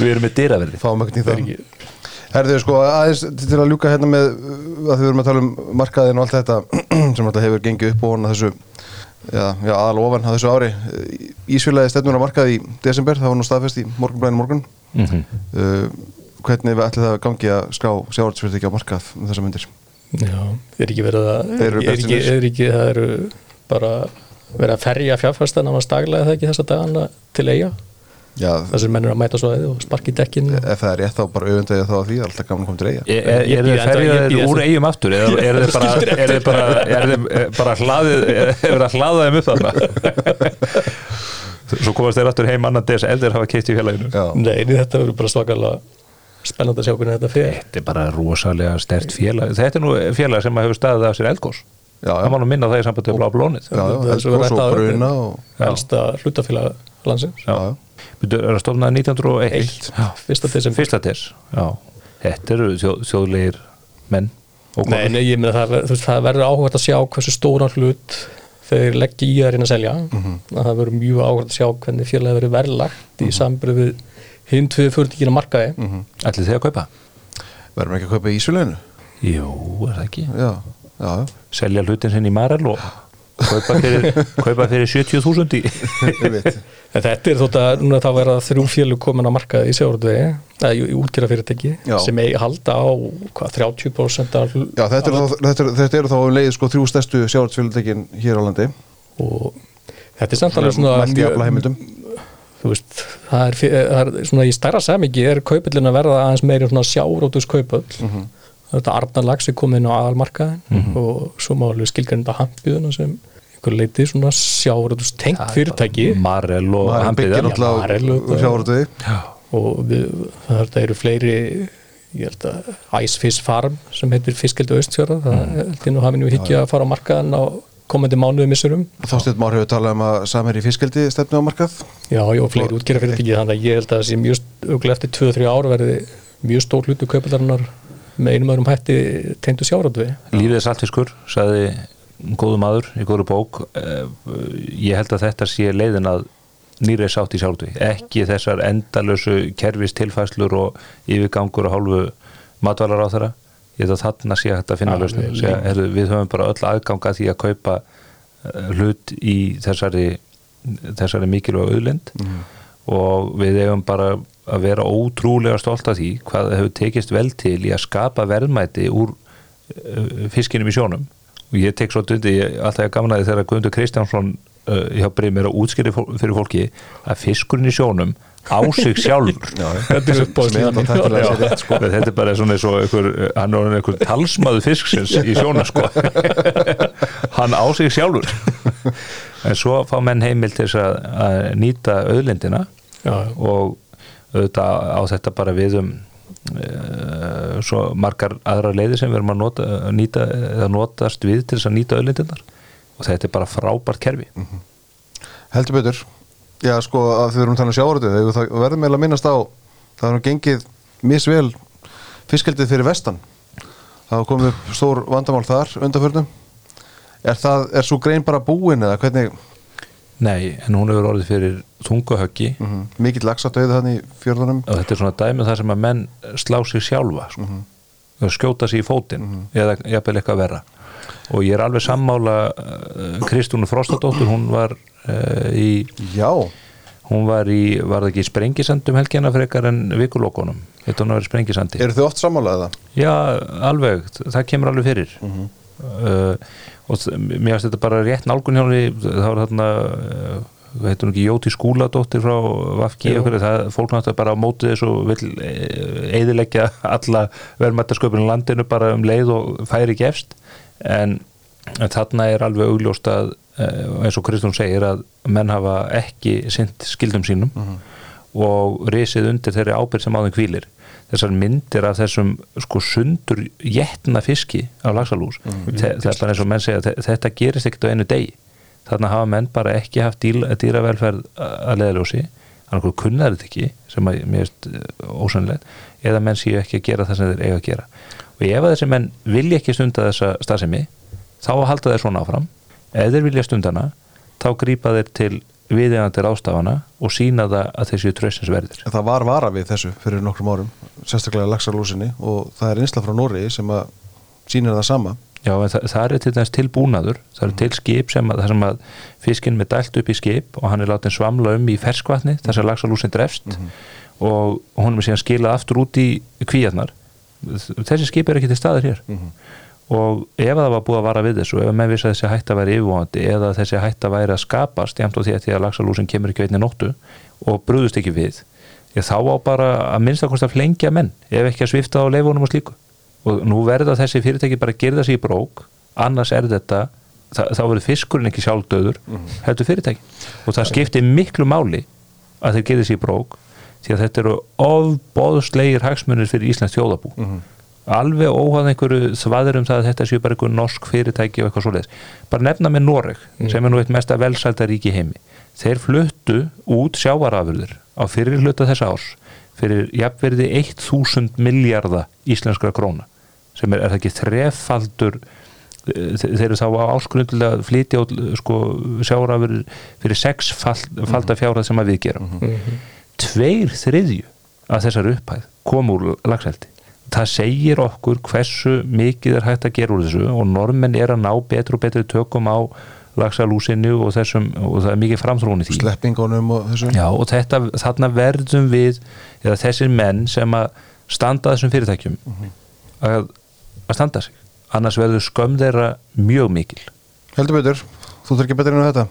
við erum með dyraverði. Fáum í Það er ekki, Herðu, sko, aðeins til að ljúka hérna með að þið verum að tala um markaðin og allt þetta sem alltaf hefur gengið upp og hana þessu já, já, aðal ofan á þessu ári. Ísfélagi stefnur að markað í desember, það var nú staðfest í morgunblæðinu morgun. Mm -hmm. uh, hvernig við ætlum það að gangi að skrá sjávartsfyrirtæki á markað um þessar myndir já, er ekki verið að Þeir eru er ekki, er ekki, það eru bara verið að ferja fjárfæsta nánast daglega það ekki þessa dagana til eiga Já, þessir menn eru að mæta svo og sparki dekkin ef það er rétt þá bara auðvendegi þá að því, alltaf gaman að koma til eiga Er, Ég þið ég bíð úr eigum aftur eða er þið bara, er þið bara, er þið bara hlaðið, er að þeim upp þarna. Svo komast þeir aftur heim annan des eldir hafa keitt í félaginu. Nei, þetta verður bara svakalega spennandi að sjá hvernig þetta fer. Þetta er bara rosalega stert félag. Þetta er nú félag sem hefur staðið af sér eldgós já, Það má nú minna það í sambandi með blá blónið já, já, Það er svo eldgos rætt og bruna og elsta hlutafélag landsins. Já, já. Byrju, Er það stofnað 1901 Eitt. Já. fyrsta desember Fyrsta Já. Þetta eru þjó, þjóðlegir menn. Og Nei, nei, ég með það, það verður áhugað að sjá hversu stóran hlut þeir leggja í að reyna að selja. Að það verður mjög áhugað að sjá hvernig félagi verður verðlagt í sambrið við hinn tvið fyrirtíkina markaði. Ætli þið að kaupa? Verðum ekki að kaupa í Ísfélaginu? Jú, er það ekki? Já, já, Selja hlutin sinn í Marel og kaupa fyrir, kaupa fyrir 70.000 í Ég veit. En þetta er þótt að núna þá verða þrjú félug komin á markaði í sjáurðvegi eða í útgjara fyrirtæki Já. sem eigi halda á hvað, 30% af Já, þetta eru þá, þetta eru, þetta eru þá um leið sko þrjú stærstu sjávartsfyrirtækin hér á landi. Og þetta er samt alveg svona aflaheimildum þú veist, það er, það er svona í stærra samingi er kaupillin að verða aðeins meiri svona sjárótus kaupull Mhm. þetta Arnar Lax er komin á aðalmarkaðin og svo má alveg skilgrinda hampiðuna sem einhver leiti svona sjárótus tengt fyrirtæki. Marel og Maður hann byggir byggði Já, Marel náttúrulega og- sjávartvegi og við, þetta eru fleiri ég held að Icefish Farm sem heitir Fiskeldu Austfjörða það Mm. held ég nú hafi nú higgja að fara á markaðan á komandi mánuði missurum Þásteinn Már hefur talað um að samherji fiskeldi stefnu á markað. Já, já, og fleiri útgerða fyrirtæki þannig að ég held að það sé mjög öglega eftir 2-3 ár verði mjög stór hlutu kaupilarinnar með einum öðrum hætti teindu sjáratvi Lífið er saltfiskur, sagði góðu maður í góðu bók. Eh, ég held að þetta sé leiðin að nýri sátt í sjálfdu ekki þessar endalösu kerfis tilfæslur og yfirgangur og hálfu matvalar á þeirra ég held að þarna sé að finna Já, lausni við- við höfum bara öll aðganga því að kaupa eh, hlut í þessari þessari mikilvæg auðlind. Og við eigum bara að vera ótrúlega stolt af því hvað hefur tekist vel til í að skapa verðmæti úr uh, fiskinum í sjónum. Og ég tek svo dundi, alltaf ég gamnaði þegar Guðmundur Kristjánsson uh, hjá Brimir og útskýri fyrir fólki að fiskurinn í sjónum á sig sjálfur. Þetta er er rétt sko. Þetta er bara svona eins og einhver, hann er einhver talsmaður fisksins í sjóna sko. Hann á sig sjálfur. En svo fá menn heimil til þess að, að nýta auðlindina Já, og auðvitað á þetta bara við um uh, svo margar aðra leiði sem við erum að nota, nýta, eða notast við til þess að nýta auðlindirnar. Og þetta er bara frábært kerfi. Heldur betur Já, sko, að þið erum talað um sjávartvegi það verðum meðal að minnast á það er nú gengið misvel fiskeldið fyrir vestan. Það komið upp stór vandamál þar undanförnum. Er það, er svo grein bara búin eða hvernig? Nei, en hún hefur orðið fyrir þungahöggi mm -hmm. mikill lagsatauði þannig í fjörðunum. Og þetta er svona dæmi um það sem að menn slá sig sjálfa sko. og skjóta sig í fótinn eða jafnvel eitthvað verra og ég er alveg sammála uh, Kristúnu Frostadóttur hún var uh, í Já, hún var í, var það ekki sprengisandum helgjana frekar en vikulókonum þetta hún var sprengisandi. Eru þið oft sammálaðið það? já, alveg, það kemur alveg fyrir. Uh, og mér finnst þetta bara rétt nálgun hjá henni. Það var þarna uh, hvað heitir hún ekki, Jóti Skúladóttir frá Vafki, Jú. það, fólk náttúrulega bara á móti þessu og vil eðileggja alla verðmættasköpunum landinu bara um leið og færi gefst en, en þarna er alveg augljóst að eh, eins og Kristún segir að menn hafa ekki sint skildum sínum og risið undir þeirri ábyrgð sem á þeim kvílir þessar myndir af þessum sko sundur jetna fiski af lagsalús Þe- það er bara eins og menn segja þe- þetta gerist ekkert á einu degi. Þarna hafa menn bara ekki haft dýravelferð að leðaljósi annarkur kunnar þetta ekki sem að mér erst ósannlegt eða menn séu ekki að gera það sem þeir eiga að gera og ef að þessi menn vilja ekki stunda þessa starfsemi þá halda þeir svona áfram. Ef þeir vilja stundana þá grípa þeir til viðeigandi rástafana og sína það að þessi tröstins verðir En það var vara við þessu fyrir nokkrum árum, sérstaklega laxarlúsinni og það er einsla frá Nóri sem að sýnir það sama. Já, en það, það er til dæmis til búnaður það er til skip sem að, sem að fiskinn með dælt upp í skip og hann er látið svamla um í ferskvatni þar sem laxalúsin drefst og hún er síðan skilað aftur út í kvíarnar þessi skip er ekki til staðir hér. Og ef það var búið að vara við þessu ef menn vissi að þessi hætta væri yfirvóandi eða þessi hætta væri að skapast jæmt á því að því að laxalúsin kemur ekki veitni nóttu og brúðust ekki við ég þá á bara að minnst að flengja menn ef ekki að svifta á leifunum og slíku. Og nú verða þessi fyrirtæki bara að gerða sig í brók annars er þetta þá verður fiskurinn ekki sjálfdöður heldur fyrirtæki og það skiptir miklu máli að þeir gerði sig í brók því að þetta eru ofbóðslegir hagsmunir fyrir Íslands þjóðabú alveg óhað einhverju þvaður um það að þetta séu bara einhver norsk fyrirtæki og eitthvað svoleiðis. Bara nefna með Noreg sem er nú eitt mesta velsældaríki í heimi. Þeir fluttu út sjávarafurður á fyrir hluta þessa árs fyrir jafnverði 1000 miljardar íslenskra króna sem er, er það ekki þrefaldur eh, þe- þeir eru þá á áskrundilega að flytja út sko, sjávarafurður fyrir sexfalda fjárað sem að við gerum tveir þriðju að þessar upphæð kom úr lagseldi það segir okkur hversu mikið er hægt að gera úr þessu og normenn er að ná betur og betur tökum á lagsalúsinu og þessum og það er mikið framþróun í því. Sleppingunum og þessu. Já, og þetta, þarna verðum við eða þessir menn sem að standa þessum fyrirtækjum að, að standa sig. Annars verður skömm þeirra mjög mikil. Heldur betur, þú þurfir ekki betur en þetta.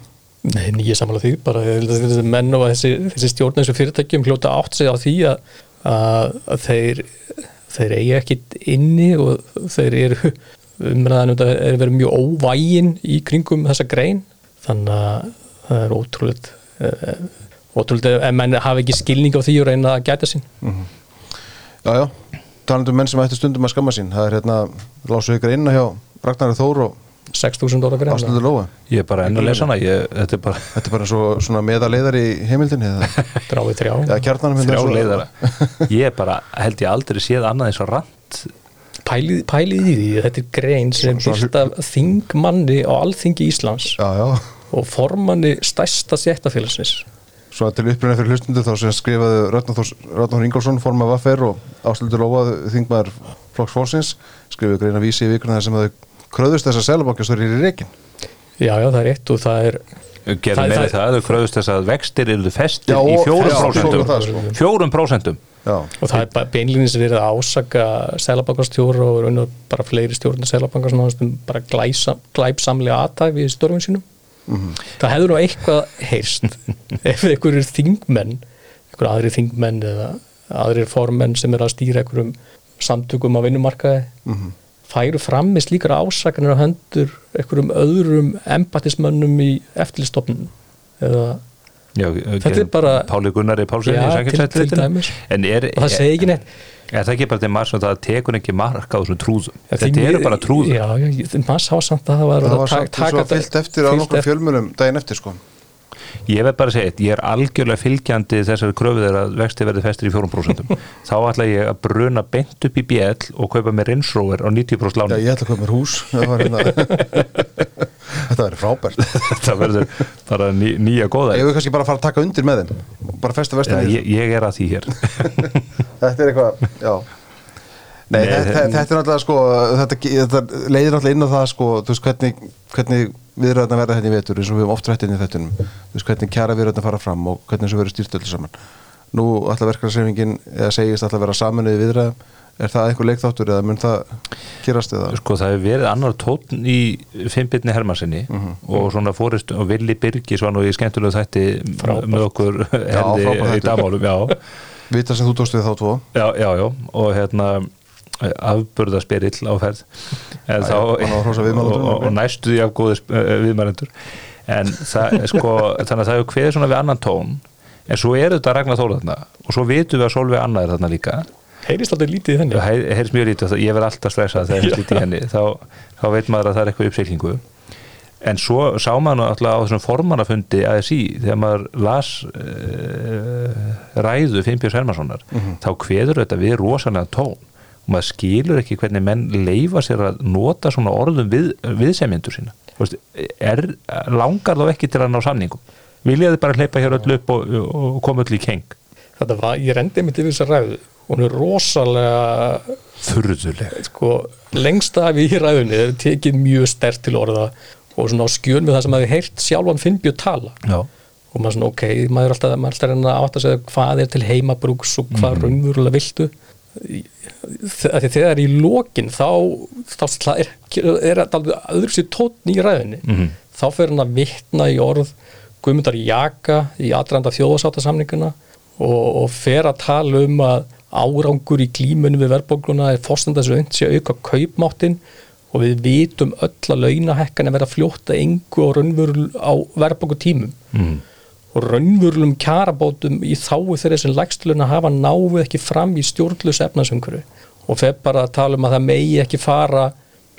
Nei, nýja samanlega því, bara menn og þessi, þessi stjórn þessu fyrirtækjum hljóta átt sig á því að, að, að þeir, þeir eigi ekkit inni og þeir eru umræðan um þetta er verið mjög óvægin í kringum þessa grein. Þannig að það er ótrúlega uh, ótrúlega ef menn hafa ekki skilning á því og reyna að gæta sín. Já, já, talandi um menn sem ættu stundum að skamma sín. Það er hérna, lásu ykkur inn hjá Ragnarður Þór og 6.000 dólar grein Áslundur Lóa. ég er bara enn að lesa hana ég, þetta er bara Þetta er bara svo, svona meðaleiðar í heimildinni eða, dráið þrjá. Eða kjarnanum hérna þrjá svo- leiðara. Ég er bara, held ég aldrei séð annað eins og rant. Pælið, pælið í því, þetta er grein sem byrst af þingmanni á alþingi Íslands Já, já, og formanni stærsta séttafélagsins svo til upprunni fyrir hlustundu þá sem skrifaði Ragnar Ingolson forma Vaffer og Áslundur Lóa þingmaður Flokks Fólksins skrifaði greina vísi í vikuna sem þau kröðust þess að selabankastur í reikin já, já, það er rétt og það er gerði meira það- það, þau kröðust þess að vextir eru festir Já, í fjórum já, prósentum. fjórum prósentum. Og það er bara beinlýnins verið að ásaka selabankastjóra og raun og bara fleiri stjórnir selabankar sem bara glæsa, glæpsamlega aðtæk við störfum sínum. Það hefur nú eitthvað heyrst. Ef einhverjir þingmenn einhverjir aðrir þingmenn eða aðrir formenn sem er að stýra einhverjum samtökum á vinnumarkaði færu fram með slíkar ásakanir á hendur einhverjum öðrum embatismönnum í eftirlistofnun eða Já, Þetta er bara- Páli Pálsson til- til dæmis. en er, og það segi ekki neitt. Er það ekki bara til margs að það tekur ekki mark á þessum trúðum. Já, þetta eru bara trúður Já, maður sá samt að það var það var að samt taka- svo taka fyllt eftir á nokkur fjölmunum daginn eftir sko ég verð bara að segja ég er algjörlega fylgjandi þessari kröfu þeirra að vexti verði festir í 4% þá ætla ég að bruna beint upp í BL og kaupa mér Range Rover á 90% Já, láni ég ætla að koma mér hús. Hérna Þetta verður frábært. Það verður bara ný, nýja góða. Ég vil kannski bara fara að taka undir með þeim? Bara festa Já, vestan ég, ég er að því hér. Þetta er eitthvað, já Nei, Nei, þetta, þetta- er náttúrulega sko þetta, þetta leiðir náttúrulega inn á það sko þú veist hvernig, hvernig viðræðna verða hérna í vetur eins og við höfum oft rætt inn í þettunum þú veist hvernig kjara viðræðna fara fram og hvernig þessu verður stýrt öllu saman. Nú ætla verkefnarsefingin eða segist ætla að vera saminuði viðræð er það einhver leikþáttur eða mun það gerast eða? Sko það hefur verið annar tótn í Fimbirni Hermansinni Mhm. og svona fórist og Willi Birgis var nú í skemmtulegu þætti með okkur frábær í dagmálum já, vita sem þú tókst við þá tvo. Já, já, já og hérna afburða spyrill á ferð. En Já, þá og, og, næstu því af góði viðmælendur. En það, sko, þannig að það hefur kveðið svona við annan tón. En svo er þetta Ragnar Þór þarna. Og svo vitum við að Solveig Anna er þarna líka. Heyrist alltaf lítið í þenni Hei- heyrist mjög lítið, ég verð alltaf stressað þegar heyrist lítið í henni, þá, þá veit maður að það er eitthvað uppsýklingu en svo sá maður alltaf á þessum formannafundi ASI þegar maður las uh, ræðu Finnbjörns Hermanssonar þá kveður þetta við rosalega tón og maður skilur ekki hvernig menn leifa sér að nota svona orðum við, viðsemjendur sína. Veist, er, langar þá ekki til að ná samningum? Viljaði bara hleypa hér öll upp og, og koma öll í keng? Þetta var, ég rendi mitt yfir þess að ræðu. Hún er rosalega þurruðuleg sko, lengst af í ræðunni er tekið mjög stert til orða og svona á skjön við það sem hafi heyrt sjálfan Finnbjörn tala. Já, og maður svona ok, maður er alltaf, maður er alltaf að átta segja hvað er til heimabrúks og hvað raunverulega viltu. Þe- því þegar í lokin þá, þá er, er alveg öðru sér tótn í ræðinni Mhm. þá fer hann að vitna í orð Guðmundar Jaka í aðranda þjóðasáttasamninguna og, og fer að tala um að árangur í glímunum við verðbókluna er fórstanda þessu unnt sé auka kaupmáttin og við vitum öll að launahekkan er verið að fljóta engu og raunverulega á verðbókutímum mm. Og raunvurlum kjarabótum í þáu þeirri sem lægstluna hafa náðu ekki fram í stjórnlös efnarsumkuru og fer bara að tala um að það megi ekki fara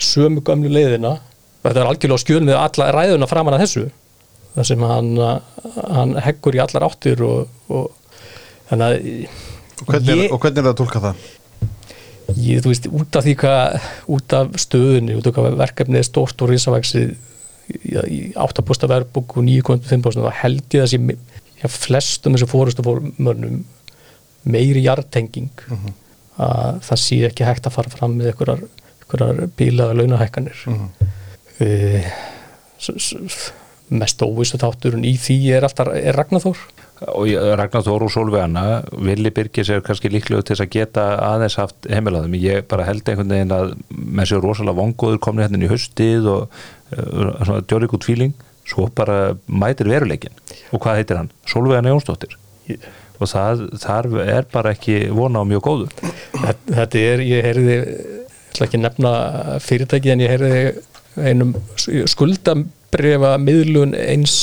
sömu gömlu leiðina þetta er algjörlega skjöln við alla ræðuna framan að þessu þar sem hann, hann heggur í allar áttir og, og þannig að Og hvernig, ég, er, og hvernig er það að tólka það? ég, þú veist, út af því hvað út af stöðunni, út af hvað verkefnið er stort og í 8% verðbúk og 9,5% þá held ég þessi já, flestum þessu fórustu fórmörnum meiri jartenging að það sé ekki hægt að fara fram með einhverjar, bílaða launahækkanir. Mm mest óvissu þátturinn í því er alltaf er Ragnarþór og ég- Ragnar Þór og Solveig Anna Vili Birgis er kannski líklegur til þess að geta aðeins haft heimilaðum ég bara held einhvern veginn að með sér rosalega vongoður komni hérna í haustið og djórið út fíling svo bara mætir veruleikin og hvað heitir hann? Solveig Anna Jónsdóttir. Og það, þar er bara ekki vona á mjög góðu. Þetta- er, ég heyrði ég ætla ekki að nefna fyrirtæki en ég heyrði einum skuldabrifa miðlun eins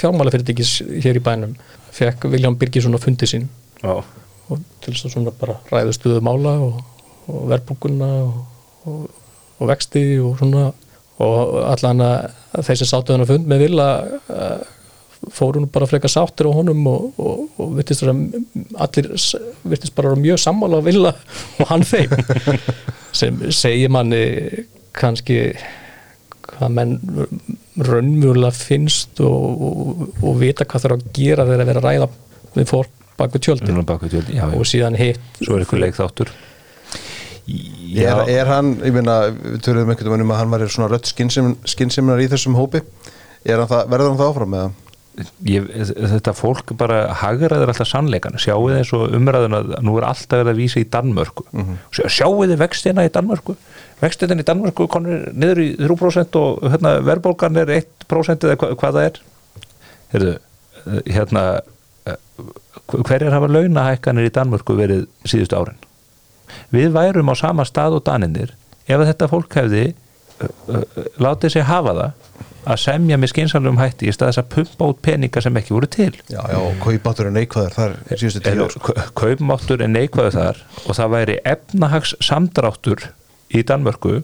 fjármálafyrirtækis hér í bænum. Fekk Vilján Birgisson á fundi sín Já. og til þess að svona bara ræðu stuðu mála og, og verbúkuna og, og, og vexti og svona og allan að þeir sem sáttu hann að fund með vilja uh, fóru nú bara frekar sáttir á honum og, og, og virtist, allir virtist bara mjög sammála að vilja og hann þeim. Sem segir manni kannski hvað menn raunmjögulega finnst og, og, vita hvað þarf að gera þegar að vera ræða við fólk baku tjöldin. Svona baku tjöldin, já, og síðan hitt svo er eitthvað leikþáttur Er, er hann, ég meina, við töluðum einhvern veginn um að hann var svona rött skynseminar í þessum hópi. Hann það, verður hann það áfram með það? ég, þetta fólk bara hagraður alltaf sannleikan sjáu þið eins og umræðun að nú er alltaf verið að vísa í Danmörku. Mm -hmm. sjáu þið vextina í Danmörku? Vextina í Danmörku konur niður í 3% og hérna, verðbólgan er 1% eða hva, hvað það er. Heyrðu, eh, hérna eh, hverjar hafa launahækkanir í Danmörku verið síðustu árin við værum á sama stað og daninir ef þetta fólk hefði uh, uh, látið sig hafa það að semja með skynsalum hætti í stað þess að pumpa út peninga sem ekki voru til Já, já, og kaupáttur er neikvæður þar síðustu tíu ár. sko. kaupmáttur er neikvæðu þar og það væri efnahags samdráttur í Danmörku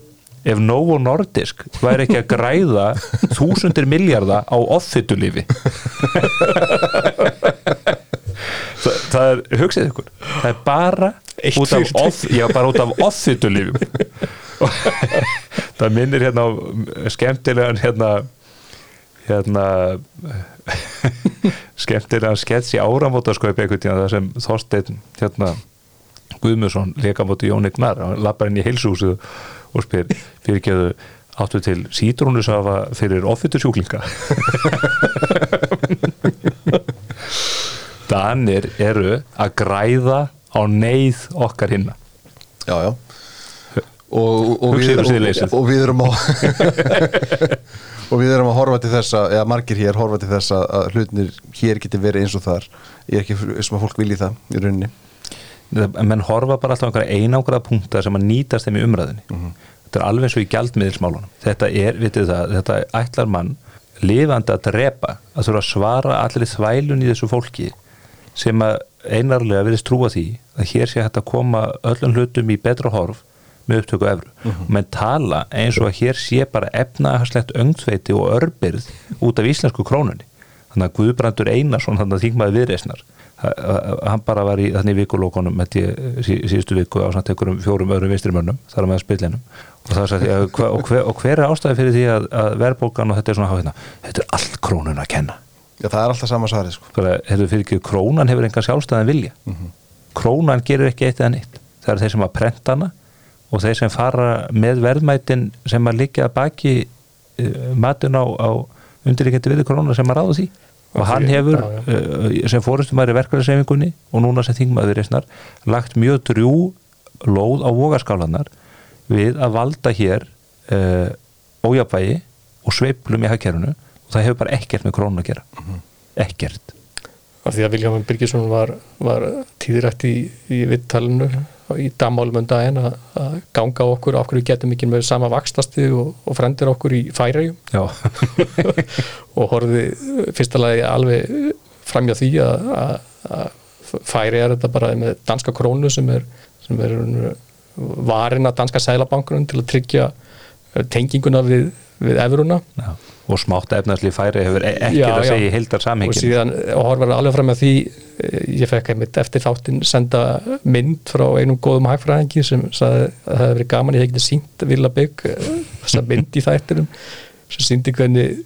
ef Novo Nordisk væri ekki að græða þúsundir miljarda á offitulifi það, er, hugsið ykkur það er bara Eitt út af, off, já, bara út af offitulifum það minnir hérna á skemmtilegan hérna hérna skemmtilegan skets í áramótaskaup einhvern tíðan það sem Þorsteinn hérna Guðmusson leka móti Jón Ignar, hann lappar inn í heilsúsið og spyr fyrirgeðu áttu til sítrúnusafa fyrir offitusjúklinga Danir eru að græða á neyð okkar hinna. Já, já. Og, og, og, og við erum á og við erum að horfa til þess að eða margir hér horfa til þess að, hlutnir hér geti verið eins og þar. Ég er ekki sem að fólk vilji það í rauninni. En menn horfa bara alltaf einhverja einangraða punkta sem að nýtast þeim í umræðinni þetta er alveg eins og í gjaldmiðilsmálunum. Þetta er, vitið það, þetta ætlar mann lifandi að drepa að þurfa að svara allir þvælun í þessu fólki sem að einarlega verðist trúa því að hér sé hægt að koma öllum hlutum í betra horf með upptöku efru og menn tala eins og að hér sé bara efnaðarslegt öngþveiti og örbyrð út af íslensku krónunni. Þannig að Guðbrandur Einarsson þannig að þingmaði viðreisnar hann bara var í þannig vikulókonum sí, síðustu viku á samt einhverjum fjórum öðrum vinstrimönnum þar með spillinum. Og og, hver, og hver er ástæði fyrir því að, að verðbólgan og þetta er svona háðina þetta er allt krónun að kenna Já, það er alltaf sama svarið sko. þetta fyrir ekki, krónan hefur enga sjálfstæðan vilja. Mm -hmm. krónan gerir ekki eitt eða neitt. Það er þeir sem að prenta hana og þeir sem fara með verðmætin sem að liggja baki uh, matin á, á undirleikandi viður krónar sem að ráða því. Og hann hefur uh, sem fórustumæri verkvæðarsefingunni og núna sem þingmaður reysnar lagt mjög drjú lóð á vogaskálanar við að valda hér uh, ójapvægi og sveiplum í hagkerfunu og það hefur bara ekkert með krónu að gera. Mm -hmm. ekkert. Af því að Viljáman Birgisson var, var tíðrætt í, í vittalinu í damálum um að, að ganga okkur, okkur við getum ekki með sama vakstasti og, og frendir okkur í færægjum og horfið fyrsta lagi alveg framjá því að, að, er þetta bara með danska krónu sem er, sem er varin að danska sælabankunum til að tryggja tenginguna við, við efuruna Já og smátt efnarsli færi hefur e- ekki já, að segja í heildar samhengin og síðan horfður alveg fram með því ég fekk einmitt eftir þáttinn senda mynd frá einum góðum hagfræðingi sem sagði að það hefði verið gaman ég hef getið sínt Villabygg þessa mynd í þættinum sem síndi hvernig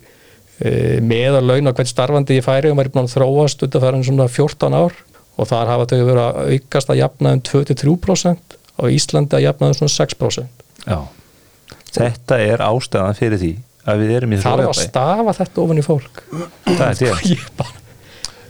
meðarlaun og hvern starfandi ég færi og maður er búin að þróast út af það en svona 14 ár. Og þar hafa þau verið að aukast að jafna um 23% og Íslandi að jafna um svona 6% Já, þetta er ástæðan fyrir því að við erum í það er að stafa þetta ofan í fólk það er því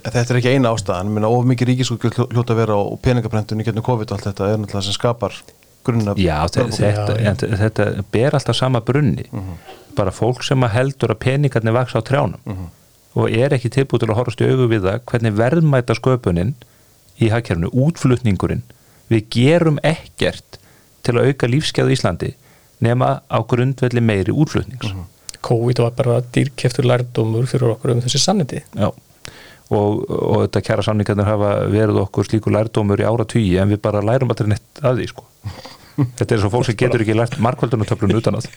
þetta er ekki eina ástæðan, minna of mikið ríkisúkjöld hljóta að vera og peningabrendunni getnum COVID og allt þetta er náttúrulega sem skapar grunna já, þetta, þetta, þetta ber alltaf sama brunni uh mhm. -huh. bara fólk sem heldur að peningarnir vaks á trjánum uh mhm. -huh. og er ekki tilbúið til að horfast í augu við það hvernig verðmæta sköpunin í hagkerfunu, útflutningurinn við gerum ekkert til að auka lífskeið í Íslandi nema á grundvelli meiri útflutnings uh mhm. -huh. COVID var bara dýrkeftur lærdómur fyrir okkur um þessi sanniti Já, og, og þetta kæra samningarnir hafa verið okkur slíku lærdómur í ára tugi en við bara lærum alltaf neitt að því sko. þetta er svo fólk sem getur ekki lært markvöldunartöflun utan að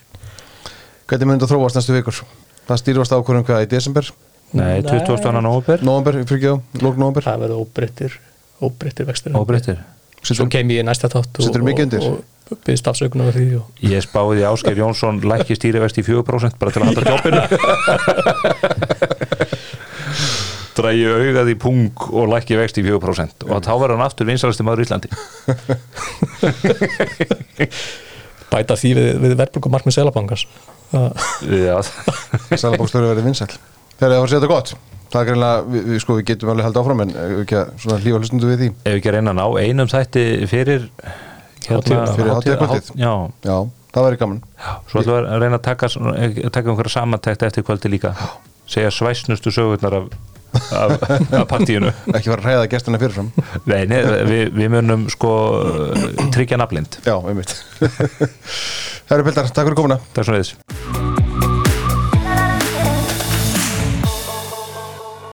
Hvernig myndi það þróast næstu vikur? Það stýrvast ákvörðum hvað í desember? Nei, 20. november November, fyrir ekki á, lók november Það verður óbreyttir, óbreyttir vextur Óbreyttir Svo kem ég í næsta þátt og, og, byggðist afsökunar því og... Ég spáði Ásker Jónsson lækki stýrivest í 4% bara til að halda jobbinu. Drægi augað í pung og lækki vext í 4% og þá verður hann aftur vinsalasti maður í Íslandi. Bæta því við, við verðbrukum markmið Selabangas Já. Selabangstöru verður vinsal Þegar það var sér þetta gott. Það er greinlega, við, við, sko, við getum alveg held áfram en ef við ekki að lífa hlustundu við því. Ef við ekki að reyna að ná einum þætti fyrir fyrir hátíðakvöldið já. já, það væri gaman. Já, svo ætlum við að reyna að taka, taka einhverja samantækt eftir kvöldi líka. Segja svæsnustu sögurnar af, af, af partíinu. Ekki vera að ræða gæstina fyrirfram nei, nei við, við munum sko tryggja naflind já, einmitt. Herri Pildar, takk fyrir komuna. Takk svo leiðis